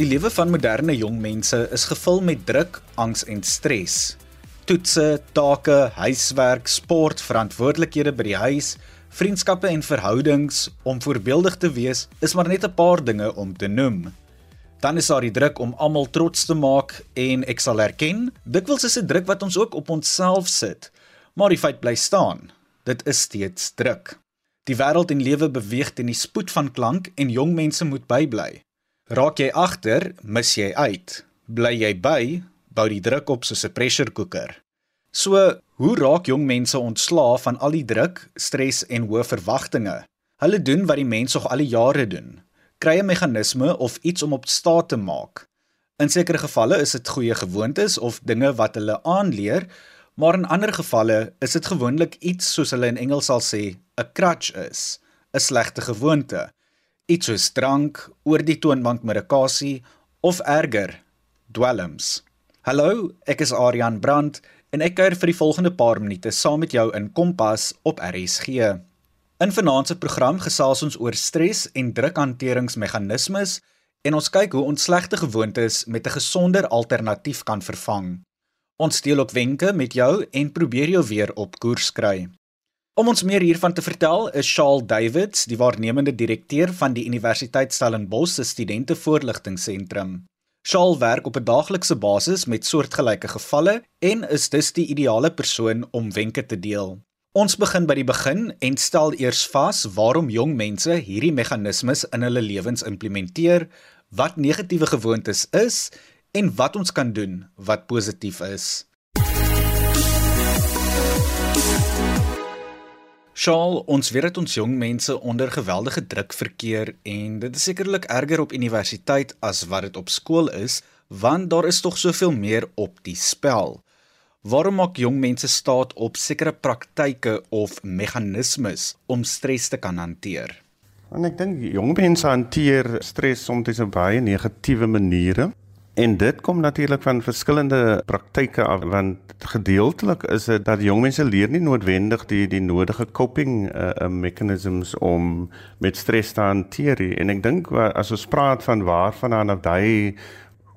Die lewe van moderne jong mense is gevul met druk, angs en stres. Toetse, take, huiswerk, sport, verantwoordelikhede by die huis, vriendskappe en verhoudings om voorbeeldig te wees is maar net 'n paar dinge om te noem. Dan is daar die druk om almal trots te maak en ek sal erken, dikwels is dit druk wat ons ook op onsself sit. Maar die feit bly staan, dit is steeds druk. Die wêreld en lewe beweeg teen die spoed van klank en jong mense moet bybly. Raak jy agter, mis jy uit. Bly jy by, bou die druk op soos 'n pressure cooker. So, hoe raak jong mense ontslae van al die druk, stres en hoë verwagtinge? Hulle doen wat die mense al die jare doen. Kry 'n meganisme of iets om op staat te maak. In sekere gevalle is dit goeie gewoontes of dinge wat hulle aanleer, maar in ander gevalle is dit gewoonlik iets soos hulle in Engels sal sê, 'n crutch is, 'n slegte gewoonte iets soos drank, oor die toonbank medikasie of erger, dwelms. Hallo, ek is Adrian Brandt en ek kuier vir die volgende paar minute saam met jou in Kompas op RSG. In vanaand se program gesels ons oor stres en drukhanteringsmeganismes en ons kyk hoe ons slegte gewoontes met 'n gesonder alternatief kan vervang. Ons deel ook wenke met jou en probeer jou weer op koers kry. Om ons meer hiervan te vertel, is Shaal Davids, die waarnemende direkteur van die Universiteit Stellenbosch se Studentevoorligtingseentrum. Shaal werk op 'n daaglikse basis met soortgelyke gevalle en is dus die ideale persoon om wenke te deel. Ons begin by die begin en stel eers vas waarom jong mense hierdie meganismes in hulle lewens implementeer, wat negatiewe gewoontes is en wat ons kan doen wat positief is. Shaal, ons weet dat ons jong mense onder geweldige druk verkeer en dit is sekerlik erger op universiteit as wat dit op skool is, want daar is tog soveel meer op die spel. Waarom maak jong mense staat op sekere praktyke of meganismes om stres te kan hanteer? Want ek dink jong mense hanteer stres soms op baie negatiewe maniere. En dit kom natuurlik van verskillende praktyke af want gedeeltelik is dit dat jong mense leer nie noodwendig die die nodige coping uh, mechanisms om met stres te hanteer. En ek dink as ons praat van waarvandaan of daai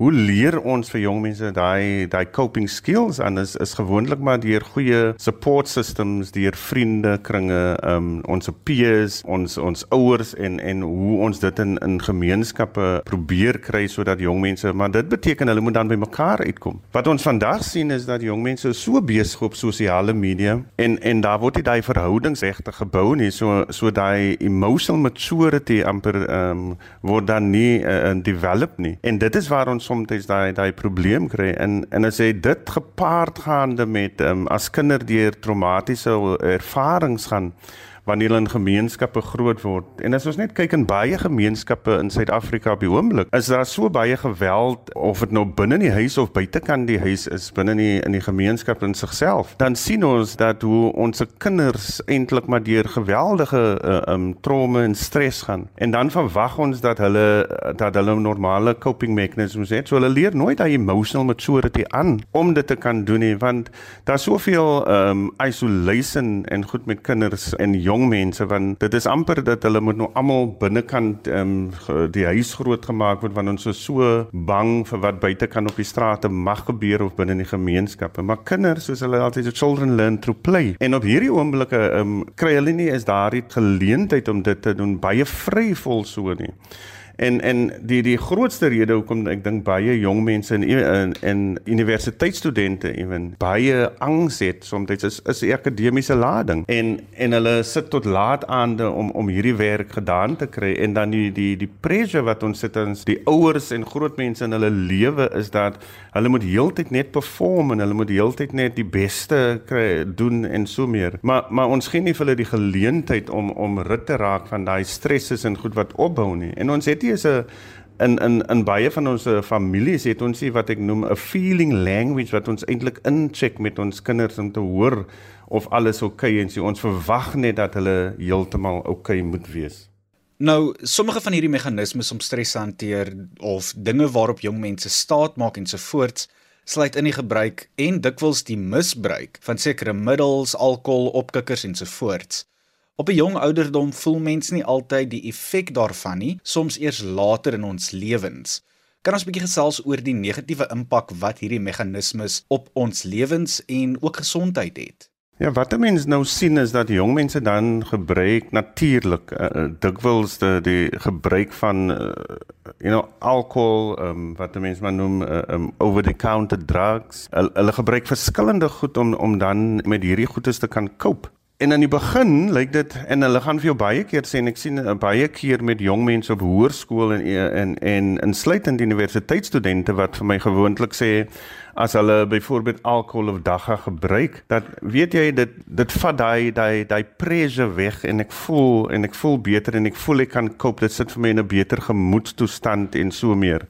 Hoe leer ons vir jong mense daai daai coping skills en is is gewoonlik maar deur goeie support systems, deur vriende kringe, um ons peers, ons ons ouers en en hoe ons dit in in gemeenskappe probeer kry sodat jong mense, maar dit beteken hulle moet dan by mekaar uitkom. Wat ons vandag sien is dat jong mense so besig op sosiale media en en daar word nie daai verhoudings regtig gebou nie, so so daai emotional maturity amper um word dan nie uh, develop nie. En dit is waar ons soms daai daai probleem kry. En en as jy dit gepaard gaande met um, as kinders deur traumatiese ervarings gaan wanneer hulle in gemeenskappe groot word. En as ons net kyk in baie gemeenskappe in Suid-Afrika op die oomblik, is daar so baie geweld of dit nou binne die huis of buitekant die huis is, binne die in die gemeenskap in sigself. Dan sien ons dat hoe ons kinders eintlik maar deur geweldige uh, um trauma en stres gaan. En dan verwag ons dat hulle dat hulle normale coping mechanisms het. So hulle leer nooit daai emotional maturity aan om dit te kan doen nie, want daar's soveel um isolation en goed met kinders en jong jong mense want dit is amper dat hulle moet nou almal binnekant ehm um, die huis groot gemaak word want ons is so bang vir wat buite kan op die strate mag gebeur of binne in die gemeenskappe. Maar kinders soos hulle altyd the children learn through play. En op hierdie oomblikke ehm um, kry hulle nie is daar die geleentheid om dit te doen baie vryvol so nie En en die die grootste rede hoekom ek dink baie jong mense in in, in universiteitsstudente ewen baie angs het soms is is die akademiese lading. En en hulle sit tot laat aande om om hierdie werk gedaan te kry. En dan die die die pressure wat ons sit ons die ouers en groot mense in hulle lewe is dat hulle moet heeltyd net perform en hulle moet heeltyd net die beste kry doen en so meer. Maar maar ons gee nie vir hulle die geleentheid om om rit te raak van daai stresses en goed wat opbou nie. En ons het dit is 'n in in in baie van ons families het ons wat ek noem 'n feeling language wat ons eintlik incheck met ons kinders om te hoor of alles oukei okay, en sê ons verwag net dat hulle heeltemal oukei okay moet wees. Nou, sommige van hierdie meganismes om stres te hanteer of dinge waarop jong mense staat maak en so voort, sluit in die gebruik en dikwels die misbruik van sekere middels, alkohol, opkikkers en so voort. Op 'n jong ouderdom voel mens nie altyd die effek daarvan nie, soms eers later in ons lewens. Kan ons 'n bietjie gesels oor die negatiewe impak wat hierdie meganismes op ons lewens en ook gesondheid het? Ja, wat mense nou sien is dat jong mense dan gebruik natuurlik uh, dikwels die, die gebruik van uh, you know alkohol, um, wat mense maar noem uh, um, over the counter drugs. Hulle gebruik verskillende goed om om dan met hierdie goedes te kan cope. En in die begin lyk dit en hulle gaan vir jou baie keer sê en ek sien uh, baie keer met jong mense op hoërskool en en en insluitend universiteitsstudente wat vir my gewoonlik sê as hulle byvoorbeeld alkohol of dagga gebruik, dat weet jy dit dit vat daai daai daai pressure weg en ek voel en ek voel beter en ek voel ek kan cope. Dit sit vir my in 'n beter gemoedstoestand en so meer.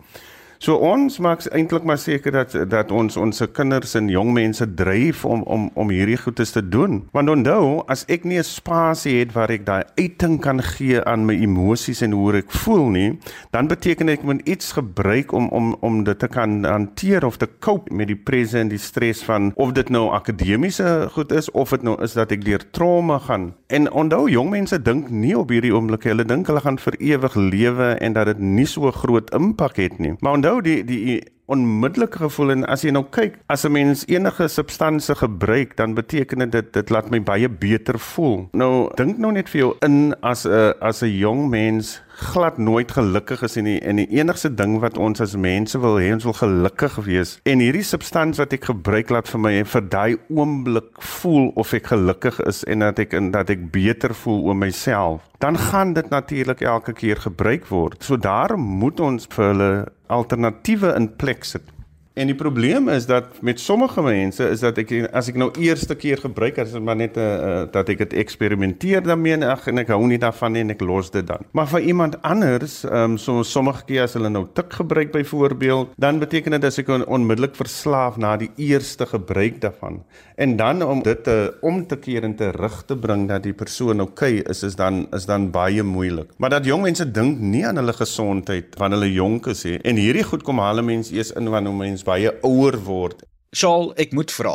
So ons maak eintlik maar seker dat dat ons ons kinders en jong mense dryf om om om hierdie goedes te doen. Want onthou, as ek nie 'n spasie het waar ek daai uiting kan gee aan my emosies en hoe ek voel nie, dan beteken ek moet iets gebruik om om om dit te kan hanteer of te cope met die presse en die stres van of dit nou akademiese goed is of dit nou is dat ek deur trauma gaan. En onthou, jong mense dink nie op hierdie oomblik, hulle dink hulle gaan vir ewig lewe en dat dit nie so groot impak het nie. Maar onthou onthou die die onmiddellike gevoel en as jy nou kyk as 'n mens enige substansie gebruik dan beteken dit dit laat my baie beter voel. Nou dink nou net vir jou in as 'n as 'n jong mens glad nooit gelukkig is en die, en die enigste ding wat ons as mense wil hê ons wil gelukkig wees. En hierdie substansie wat ek gebruik laat vir my vir daai oomblik voel of ek gelukkig is en dat ek en dat ek beter voel oor myself dan gaan dit natuurlik elke keer gebruik word. So daarom moet ons vir hulle alternatiewe in plek sit En die probleem is dat met sommige mense is dat ek as ek nou eerste keer gebruik as dit maar net 'n uh, eh, eh, dat ek dit eksperimenteer daarmee en en ek hou nie daarvan nie en ek los dit dan. Maar vir iemand anders, um, so sommige keer as hulle nou tik gebruik byvoorbeeld, dan beteken dit as ek on, onmiddellik verslaaf na die eerste gebruik daarvan. En dan om dit te om te keer en te rig te bring dat die persoon oukei okay is is dan is dan baie moeilik. Maar dat jong mense dink nie aan hulle gesondheid wanneer hulle jonk is nie. En hierdie goed kom hulle mense eers in wanneer mense baie ouer word. Shaal, ek moet vra,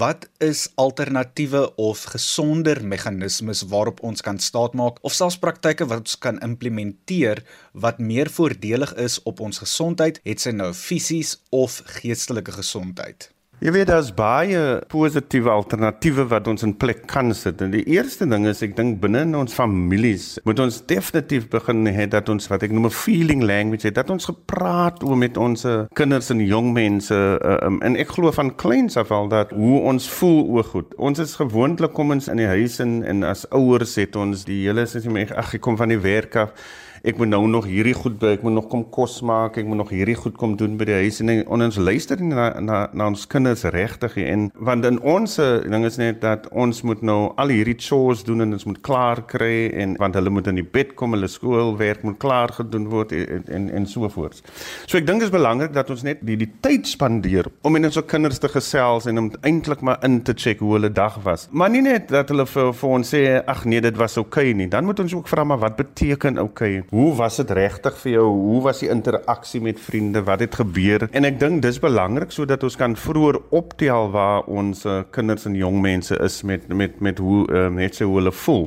wat is alternatiewe of gesonder meganismes waarop ons kan staatmaak of selfs praktyke wat ons kan implementeer wat meer voordelig is op ons gesondheid, het sy nou fisies of geestelike gesondheid? Jy weet daar's baie positiewe alternatiewe wat ons in plek kan sit. En die eerste ding is ek dink binne in ons families moet ons definitief begin hê dat ons wat ek noem 'n feeling language het, dat ons gepraat oor met ons kinders en jong mense uh, um, en ek glo van kleins af al dat hoe ons voel oor goed. Ons is gewoonlik kom ons in die huis en, en as ouers het ons die hele my ag ek kom van die werk af ek moet nou nog hierdie goed by, ek moet nog kom kos maak, ek moet nog hierdie goed kom doen by die huis en, en ons luister nie na na, na ons kinders regtig en want in ons ding is net dat ons moet nou al hierdie chores doen en ons moet klaar kry en want hulle moet in die bed kom, hulle skoolwerk moet klaar gedoen word en en, en so voort. So ek dink dit is belangrik dat ons net die die tyd spandeer om met ons kinders te gesels en om eintlik maar in te check hoe hulle dag was. Maar nie net dat hulle vir, vir ons sê ag nee, dit was oukei okay nie. Dan moet ons ook vra maar wat beteken oukei? Okay? Hoe was dit regtig vir jou? Hoe was die interaksie met vriende? Wat het gebeur? En ek dink dis belangrik sodat ons kan vroeër optel waar ons uh, kinders en jong mense is met met met hoe uh, net so hoe hulle voel.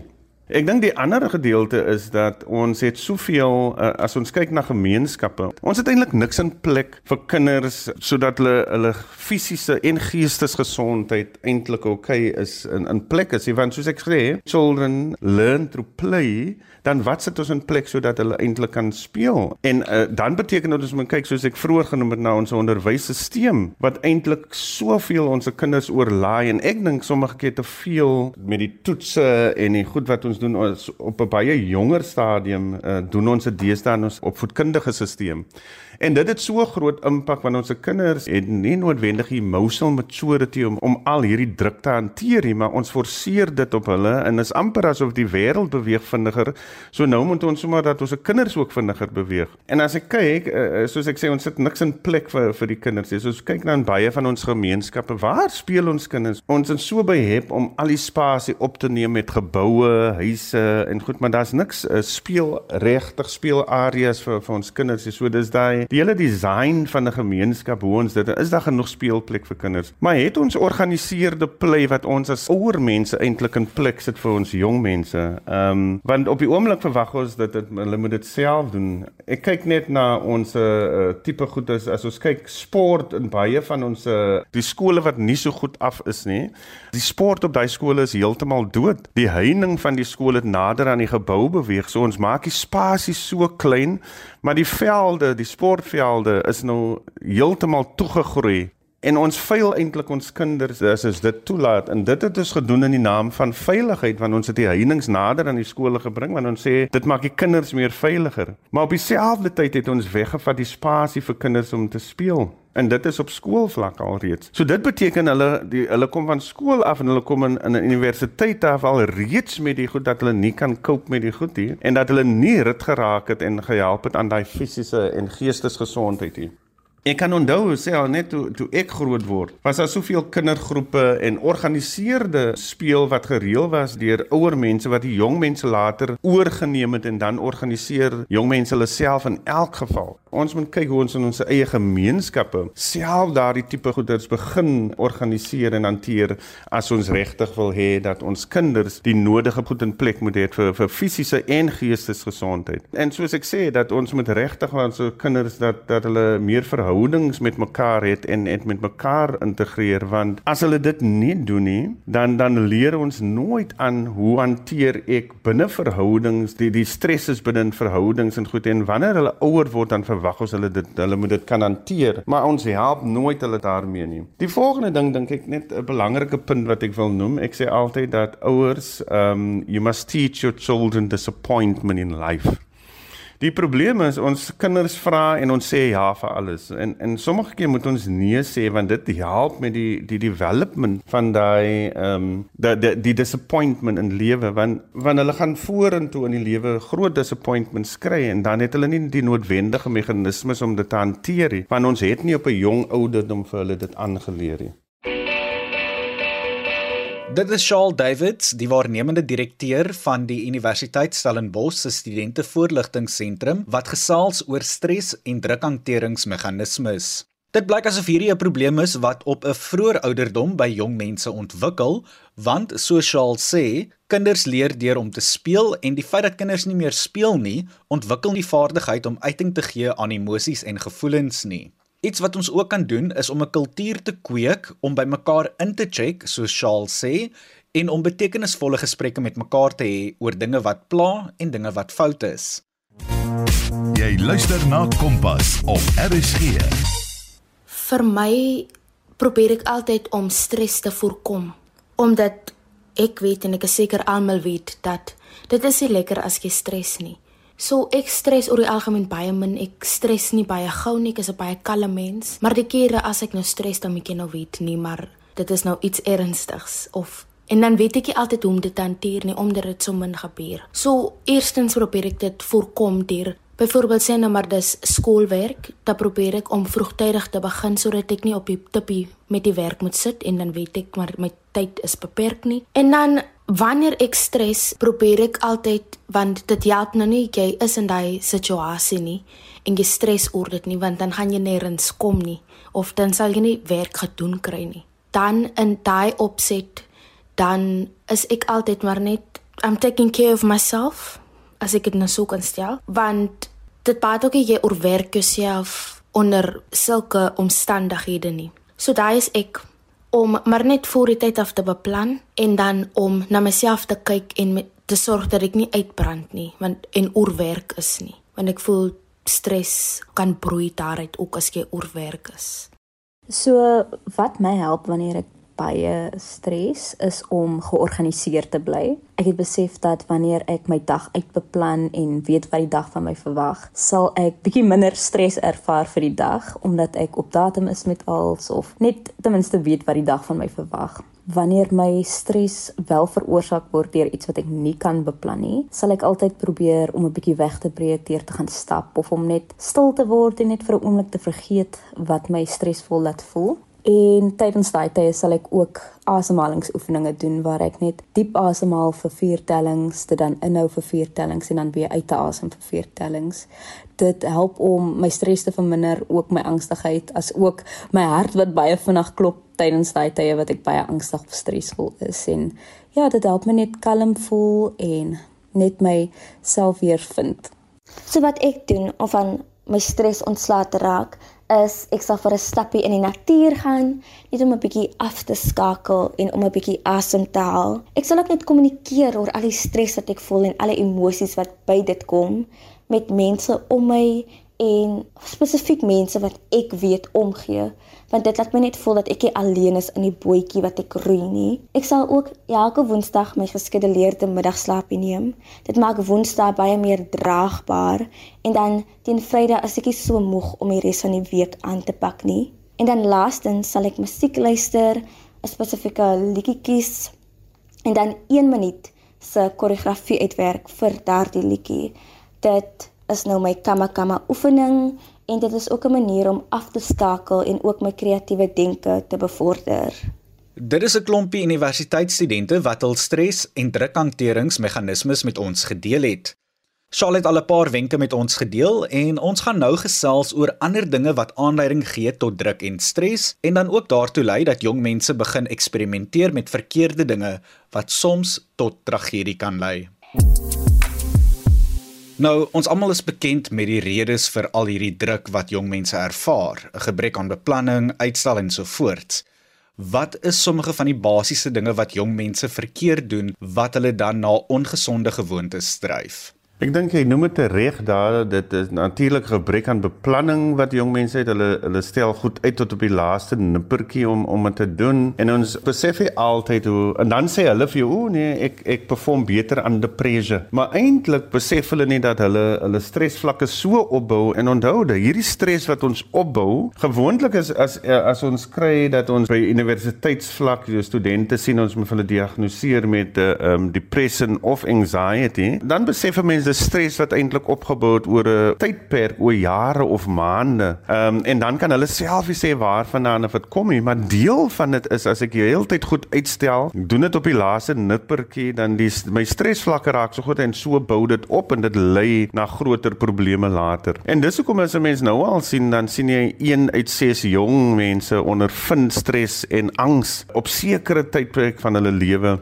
Ek dink die ander gedeelte is dat ons het soveel uh, as ons kyk na gemeenskappe. Ons het eintlik niks in plek vir kinders sodat hulle hulle fisiese en geestesgesondheid eintlik oukei okay is in in plek is. Want soos ek sê, children learn through play, dan wat sit ons in plek sodat hulle eintlik kan speel? En uh, dan beteken dit ons moet kyk soos ek vroeër genoem het na ons onderwysstelsel wat eintlik soveel ons kinders oorlaai en ek dink sommige keer te veel met die toetse en die goed wat ons doen ons op 'n baie jonger stadium uh, doen ons dit deesdae in ons opvoedkundige stelsel. En dit het so groot impak want ons se kinders het nie noodwendig emotional maturity om om al hierdie druk te hanteer nie, maar ons forceer dit op hulle en is amper asof die wêreld beweeg vinniger. So nou moet ons sommer dat ons se kinders ook vinniger beweeg. En as ek kyk, uh, soos ek sê, ons sit niks in plek vir vir die kinders nie. So ons kyk na baie van ons gemeenskappe, waar speel ons kinders? Ons is so behep om al die spasie op te neem met geboue, huise en goed, maar daar's niks uh, speel regtig speelareas vir vir ons kinders. So dis daai die hele design van 'n gemeenskap hoe ons dit is daar genoeg speelplek vir kinders. Maar het ons organiseerde play wat ons as ouer mense eintlik in plek sit vir ons jong mense. Ehm um, want op die oomblik verwag ons dat dit hulle moet dit self doen. Ek kyk net na ons uh, tipe goed as, as ons kyk sport in baie van ons uh, die skole wat nie so goed af is nie. Die sport op daai skole is heeltemal dood. Die heining van die skool het nader aan die gebou beweeg. So ons maak die spasie so klein, maar die velde, die sportvelde is nou heeltemal toegegroei. En ons veil eintlik ons kinders as ons dit toelaat en dit het ons gedoen in die naam van veiligheid want ons het die heininge nader aan die skole gebring want ons sê dit maak die kinders meer veiliger. Maar op dieselfde tyd het ons weggevat die spasie vir kinders om te speel en dit is op skoolvlak alreeds. So dit beteken hulle die hulle kom van skool af en hulle kom in in 'n universiteit af al reeds met die goed dat hulle nie kan cope met die goed hier en dat hulle nie rit geraak het en gehelp het aan daai fisiese en geestesgesondheid hier. Ek kan onthou sê al net toe toe ek groot word, was daar soveel kindergroepe en organiseerde speel wat gereël was deur ouer mense wat die jong mense later oorgeneem het en dan organiseer jong mense hulle self in elk geval. Ons moet kyk hoe ons in ons eie gemeenskappe self daardie tipe goeders begin organiseer en hanteer as ons regtig wil hê dat ons kinders die nodige goed in plek moet hê vir vir fisiese en geestesgesondheid. En soos ek sê dat ons moet regtig ons kinders dat dat hulle meer verhou verhoudings met mekaar het en en met mekaar integreer want as hulle dit nie doen nie dan dan leer ons nooit aan hoe hanteer ek binne verhoudings die die stresses binne verhoudings en goed en wanneer hulle ouer word dan verwag ons hulle dit hulle moet dit kan hanteer maar ons help nooit hulle daarmee nie. Die volgende ding dink ek net 'n belangrike punt wat ek wil noem ek sê altyd dat ouers um you must teach your children disappointment in life Die probleem is ons kinders vra en ons sê ja vir alles. En en sommige keer moet ons nee sê want dit help met die die development van daai ehm um, die, die die disappointment in lewe want wanneer hulle gaan vorentoe in die lewe groot disappointments kry en dan het hulle nie die noodwendige meganismes om dit te hanteer nie. Want ons het nie op 'n jong ouderdom vir hulle dit aangeleer nie. Dit is Charles Davids, die waarnemende direkteur van die Universiteit Stellenbosch se studente voorligtingseentrum wat gesels oor stres en drukhanteringsmeganismes. Dit blyk asof hierdie 'n probleem is wat op 'n vroeë ouderdom by jong mense ontwikkel, want soos Charles sê, kinders leer deur om te speel en die feit dat kinders nie meer speel nie, ontwikkel nie vaardigheid om uiting te gee aan emosies en gevoelens nie. Iets wat ons ook kan doen is om 'n kultuur te kweek om by mekaar in te check, soos Charles sê, en om betekenisvolle gesprekke met mekaar te hê oor dinge wat pla en dinge wat fout is. Jy luister na Kompas op RSG. Vir my probeer ek altyd om stres te voorkom, omdat ek weet en ek is seker almal weet dat dit is nie lekker as jy stres nie. So ek stres oor die algemeen baie min. Ek stres nie baie gou nie. Ek is 'n baie kalme mens. Maar die kere as ek nou stres, dan moet jy nou weet nie, maar dit is nou iets ernstigs of en dan weet ek nie altyd hoe om dit te hanteer nie omdat dit so min gebeur. So eerstens probeer ek dit voorkom deur byvoorbeeld sê nou maar dis skoolwerk, dan probeer ek om vroegtydig te begin sodat ek nie op die tippie met die werk moet sit en dan weet ek maar my tyd is beperk nie. En dan Wanneer ek stres, probeer ek altyd want dit help nou nie jy is in daai situasie nie en jy stres oor dit nie want dan gaan jy nêrens kom nie of dan sal jy nie werk gedoen kry nie. Dan in daai opset dan is ek altyd maar net I'm taking care of myself as ek dit nou sou kan stel want dit baat ook jy oorwerk jouself onder sulke omstandighede nie. So daai is ek om maar net voor die tyd af te beplan en dan om na myself te kyk en met, te sorg dat ek nie uitbrand nie want en oorwerk is nie want ek voel stres kan broei daaruit ook as jy oorwerk is. So wat my help wanneer ek baie stres is om georganiseerd te bly. Ek het besef dat wanneer ek my dag uitbeplan en weet wat die dag van my verwag, sal ek bietjie minder stres ervaar vir die dag omdat ek op datum is met alles of net ten minste weet wat die dag van my verwag. Wanneer my stres wel veroorsaak word deur iets wat ek nie kan beplan nie, sal ek altyd probeer om 'n bietjie weg te breek deur te gaan stap of om net stil te word en net vir 'n oomblik te vergeet wat my stresvol laat voel En tydens daai tye sal ek ook asemhalingsoefeninge doen waar ek net diep asemhaal vir vier tellings, dit dan inhou vir vier tellings en dan weer uit te asem vir vier tellings. Dit help om my stres te verminder, ook my angstigheid, as ook my hart wat baie vinnig klop tydens daai tye wat ek baie angstig of stresvol is en ja, dit help my net kalm voel en net myself weer vind. So wat ek doen om van my stres ontslae te raak, is ek sal vir 'n stappie in die natuur gaan, net om 'n bietjie af te skakel en om 'n bietjie asem te haal. Ek sal ook net kommunikeer oor al die stres wat ek voel en alle emosies wat by dit kom met mense om my en spesifiek mense wat ek weet omgee want dit laat my net voel dat ek nie alleen is in die bootjie wat ek roei nie. Ek sal ook elke Woensdag my geskeduleerde middagslaapie neem. Dit maak Woensdae baie meer draagbaar en dan teen Vrydag as ek nie so moeg om die res van die week aan te pak nie. En dan laastens sal ek musiek luister, 'n spesifieke liedjie kies en dan 1 minuut se koreografie uitwerk vir daardie liedjie. Dit is nou my kama kama oefening en dit is ook 'n manier om af te skakel en ook my kreatiewe denke te bevorder. Dit is 'n klompie universiteitsstudente wat hul stres en drukhanteringsmeganismes met ons gedeel het. Charlotte het al 'n paar wenke met ons gedeel en ons gaan nou gesels oor ander dinge wat aanleiding gee tot druk en stres en dan ook daartoe lei dat jong mense begin eksperimenteer met verkeerde dinge wat soms tot tragedie kan lei. Nou, ons almal is bekend met die redes vir al hierdie druk wat jong mense ervaar, 'n gebrek aan beplanning, uitstel en so voort. Wat is sommige van die basiese dinge wat jong mense verkeerd doen wat hulle dan na ongesonde gewoontes dryf? Ek dink jy noem dit reg daar dit is natuurlik gebrek aan beplanning wat jong mense het. Hulle hulle stel goed uit tot op die laaste nippertjie om om dit te doen. En ons besef jy altyd hoe en dan sê hulle vir jou o nee ek ek perform beter aan depressie maar eintlik besef hulle nie dat hulle hulle stresvlakke so opbou. En onthou dat hierdie stres wat ons opbou gewoonlik is as as ons kry dat ons by universiteitsvlak jou studente sien ons moet hulle diagnoseer met 'n uh, eh, um, depression of anxiety dan besef mense stres wat eintlik opgebou het oor 'n tydperk, oor jare of maande. Ehm um, en dan kan hulle self sê waarvandaan of dit kom nie, maar deel van dit is as ek die hele tyd goed uitstel, doen dit op die laaste nippertjie, dan die my stresvlakke raak so goed en so bou dit op en dit lei na groter probleme later. En dis hoekom as 'n mens nou al sien, dan sien jy 1 uit 6 jong mense ondervind stres en angs op sekere tydperk van hulle lewe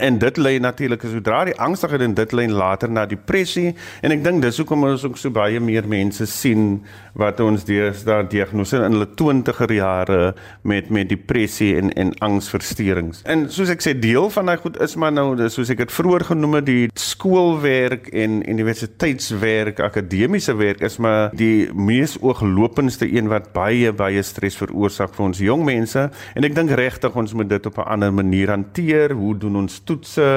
en dit lei natuurlik sodra die angstigheid en dit lei later na depressie en ek dink dis hoekom ons ook so baie meer mense sien wat ons deesdae diagnose in hulle 20er jare met met depressie en en angsversteurings. En soos ek sê deel van daai goed is maar nou soos ek dit vroeër genoem het die skoolwerk en universiteitswerk, akademiese werk is maar die mees ooglopendste een wat baie baie stres veroorsaak vir ons jong mense en ek dink regtig ons moet dit op 'n ander manier hanteer. Hoe doen ons toetse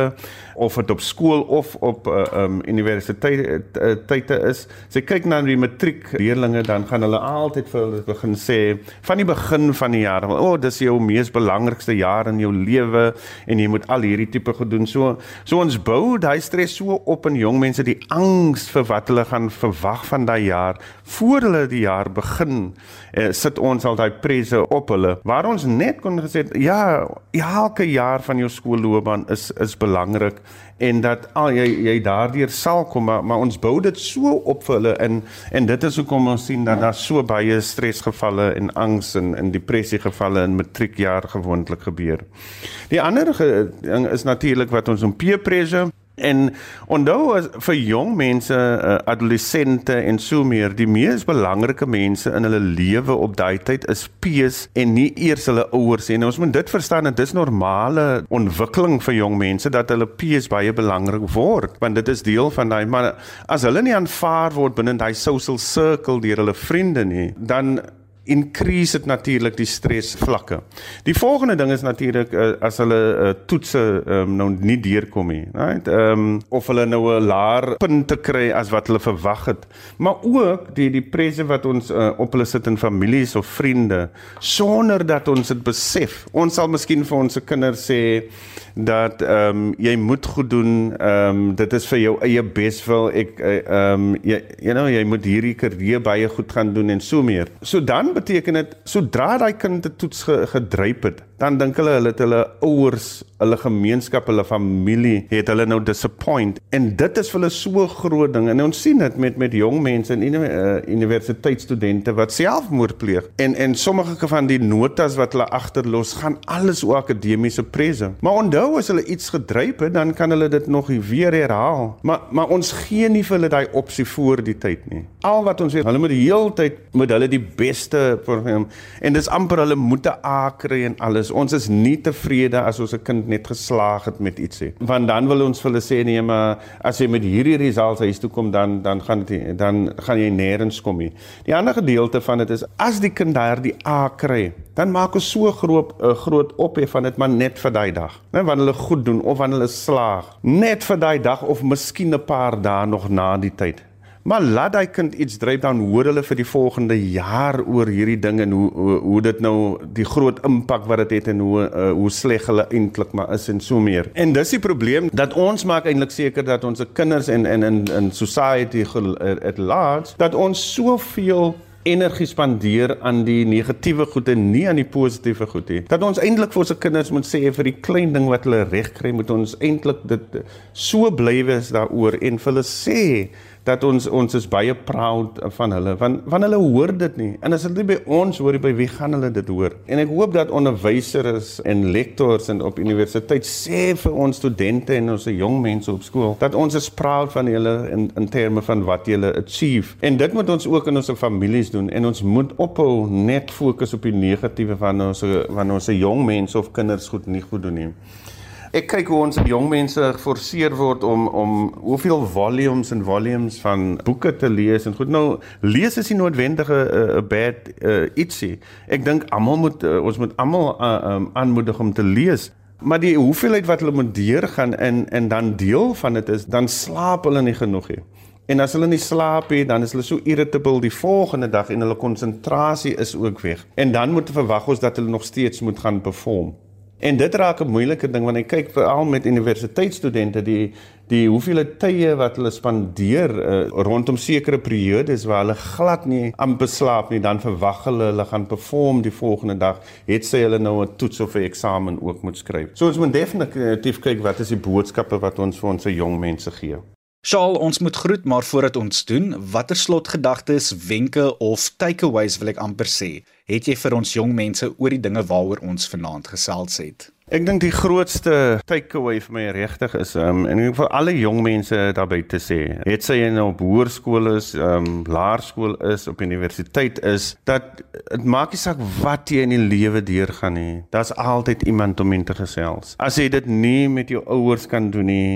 of dit op skool of op uh, eh, um, universiteit uh, tye is. As jy kyk na die matriek leerdlinge dan gaan hulle altyd vir hulle begin sê van die begin van die jaar, o, oh, dis jou mees belangrikste jaar in jou lewe en jy moet al hierdie tipe gedoen. So so ons bou daai stres so op in jong mense die angs vir wat hulle gaan verwag van daai jaar voor hulle die jaar begin. Eh, sit ons al daai presse op hulle waar ons net kon gesê ja, elke jaar van jou skoolloopbaan is is is belangrik en dat al ah, jy jy daardeur sal kom maar, maar ons bou dit so op vir hulle in en dit is hoekom ons sien dat daar so baie stresgevalle en angs en en depressie gevalle in matriekjaar gewoonlik gebeur. Die ander ding is natuurlik wat ons om peer pressure En onthou as vir jong mense, uh, adolessente en so meer, die mees belangrike mense in hulle lewe op daai tyd is pees en nie eers hulle ouers nie. Ons moet dit verstaan dat dis normale ontwikkeling vir jong mense dat hulle pees baie belangrik word, want dit is deel van daai maar as hulle nie aanvaar word binne daai social circle deur hulle vriende nie, dan increase dit natuurlik die stresvlakke. Die volgende ding is natuurlik uh, as hulle uh, toetse um, nou nie deurkom nie, right? Ehm um, of hulle nou 'n laer punte kry as wat hulle verwag het, maar ook die die presse wat ons uh, op hulle sit in families of vriende sonder dat ons dit besef. Ons sal miskien vir ons se kinders sê dat ehm um, jy moet goed doen. Ehm um, dit is vir jou eie beswil. Ek eh, ehm um, jy you know jy moet hierdie karier baie goed gaan doen en so meer. So dan beteken dit sodra daai kind te toets ge, gedryp het, dan dink hulle hulle het hulle ouers, hulle gemeenskap, hulle familie het hulle nou disappoint en dit is vir hulle so groot ding. En ons sien dit met met jong mense en uh, universiteitsstudente wat selfmoord pleeg. En en sommige van die notas wat hulle agterlos gaan alles oor akademiese prese. Maar onthou as hulle iets gedryf het, dan kan hulle dit nog weer herhaal. Maar maar ons gee nie vir hulle daai opsie voor die tyd nie. Al wat ons weet, hulle moet die hele tyd met hulle die beste program en dis amper hulle moet 'n A kry en alles. Ons is nie tevrede as ons 'n kind net geslaag het met iets nie. Want dan wil ons vir hulle sê nee, maar as jy met hierdie results huis toe kom dan dan gaan dit dan gaan jy nêrens kom nie. Die ander gedeelte van dit is as die kind daardie A kry, dan maak ons so groot 'n uh, groot ophef van dit maar net vir daai dag. Net wanneer hulle goed doen of wanneer hulle slaag, net vir daai dag of miskien 'n paar dae nog na die tyd. Maar laat daai kind iets dryf dan hoor hulle vir die volgende jaar oor hierdie ding en hoe hoe, hoe dit nou die groot impak wat dit het en hoe uh, hoe sleg hulle eintlik maar is en so meer. En dis die probleem dat ons maak eintlik seker dat ons se kinders en en in in society at large dat ons soveel energie spandeer aan die negatiewe goed en nie aan die positiewe goed nie. Dat ons eintlik vir ons kinders moet sê vir die klein ding wat hulle reg kry, moet ons eintlik dit so bly wees daaroor en vir hulle sê dat ons ons is baie proud van hulle. Want want hulle hoor dit nie. En as hulle by ons hoor by wie gaan hulle dit hoor? En ek hoop dat onderwysers en lektors en op universiteit sê vir ons studente en ons jong mense op skool dat ons is proud van hulle in in terme van wat hulle achieve. En dit moet ons ook in ons families doen en ons moet ophou net fokus op die negatiewe van ons van ons jong mense of kinders goed nie goed doen nie Ek kyk hoe ons jong mense geforseer word om om hoeveel volumes en volumes van boeke te lees en goed nou lees is nie noodwendige 'n uh, bad uh, ietsie. Ek dink almal moet uh, ons moet almal uh, um, aanmoedig om te lees. Maar die hoeveelheid wat hulle moet deurgaan en en dan deel van dit is dan slaap hulle nie genoeg nie. En as hulle nie slaap nie, dan is hulle so irritable die volgende dag en hulle konsentrasie is ook weg. En dan moet verwag ons dat hulle nog steeds moet gaan perform. En dit raak 'n moeilike ding wanneer jy kyk veral met universiteitsstudente die die hoeveel tye wat hulle spandeer uh, rondom sekere periodes waar hulle glad nie aan beslaap nie dan verwag hulle hulle gaan perform die volgende dag het sy hulle nou 'n toets of 'n eksamen ook moet skryf. So ons moet definitief kyk wat is die boodskappe wat ons vir ons jong mense gee. Shaal, ons moet groet, maar voordat ons doen, watter slotgedagtes, wenke of takeaways wil ek amper sê, het jy vir ons jong mense oor die dinge waaroor ons vanaand gesels het? Ek dink die grootste takeaway vir my regtig is um, en ek vir alle jong mense daar buite sê, het sy nou op hoërskool is, um, laerskool is, op universiteit is, dat dit maak nie saak wat jy in die lewe deurgaan nie. Daar's altyd iemand om in te gesels. As jy dit nie met jou ouers kan doen nie,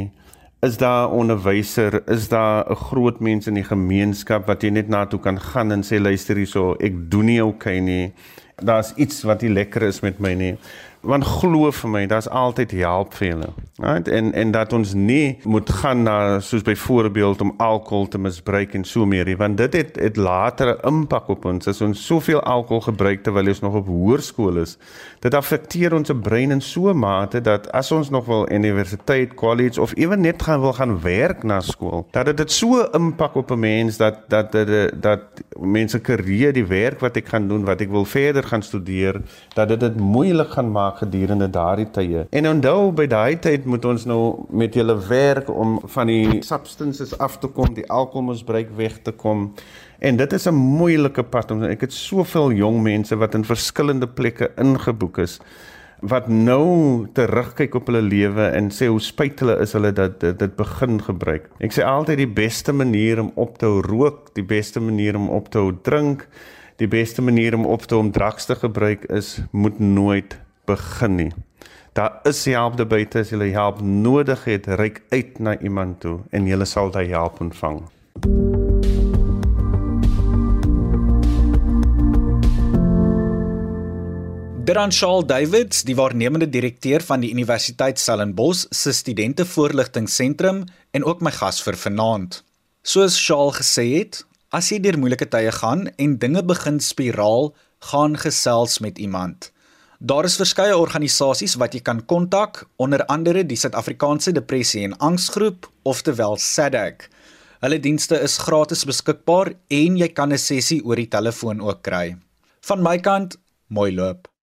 is daar onderwyser, is daar 'n groot mens in die gemeenskap wat jy net na toe kan gaan en sê luister hierso, ek doen nie okay nie. Daar's iets wat nie lekker is met my nie want glo vir my daar's altyd help vir julle. Right? En en dat ons nie moet gaan na soos byvoorbeeld om alkohol te misbruik en so meer nie, want dit het het later 'n impak op ons as ons soveel alkohol gebruik terwyl ons nog op hoërskool is. Dit affekteer ons brein in so 'n mate dat as ons nog wil universiteit, college of ewen net gaan wil gaan werk na skool, dat dit so 'n impak op 'n mens dat dat dat dat mense karier die werk wat ek gaan doen, wat ek wil verder gaan studeer, dat dit dit moeilik gaan maak gedurende daardie tye. En onthou by daai tyd moet ons nou met julle werk om van die substances af te kom, die alkoholmisbruik weg te kom. En dit is 'n moeilike pad om ek het soveel jong mense wat in verskillende plekke ingeboek is wat nou terugkyk op hulle lewe en sê hoe spyt hulle is hulle dat dit begin gebruik. Ek sê altyd die beste manier om op te hou rook, die beste manier om op te hou drink, die beste manier om op te hou om drugs te gebruik is moet nooit begin nie. Daar is help daar buite as jy help nodig het, reik uit na iemand toe en jy sal daai help ontvang. Deran Shaal Davids, die waarnemende direkteur van die Universiteit Stellenbosch se studente voorligtingseentrum en ook my gas vir vanaand. Soos Shaal gesê het, as jy deur moeilike tye gaan en dinge begin spiraal, gaan gesels met iemand. Daar is verskeie organisasies wat jy kan kontak, onder andere die Suid-Afrikaanse Depressie en Angsgroep, oftewel SADAG. Hulle dienste is gratis beskikbaar en jy kan 'n sessie oor die telefoon ook kry. Van my kant, mooi loop.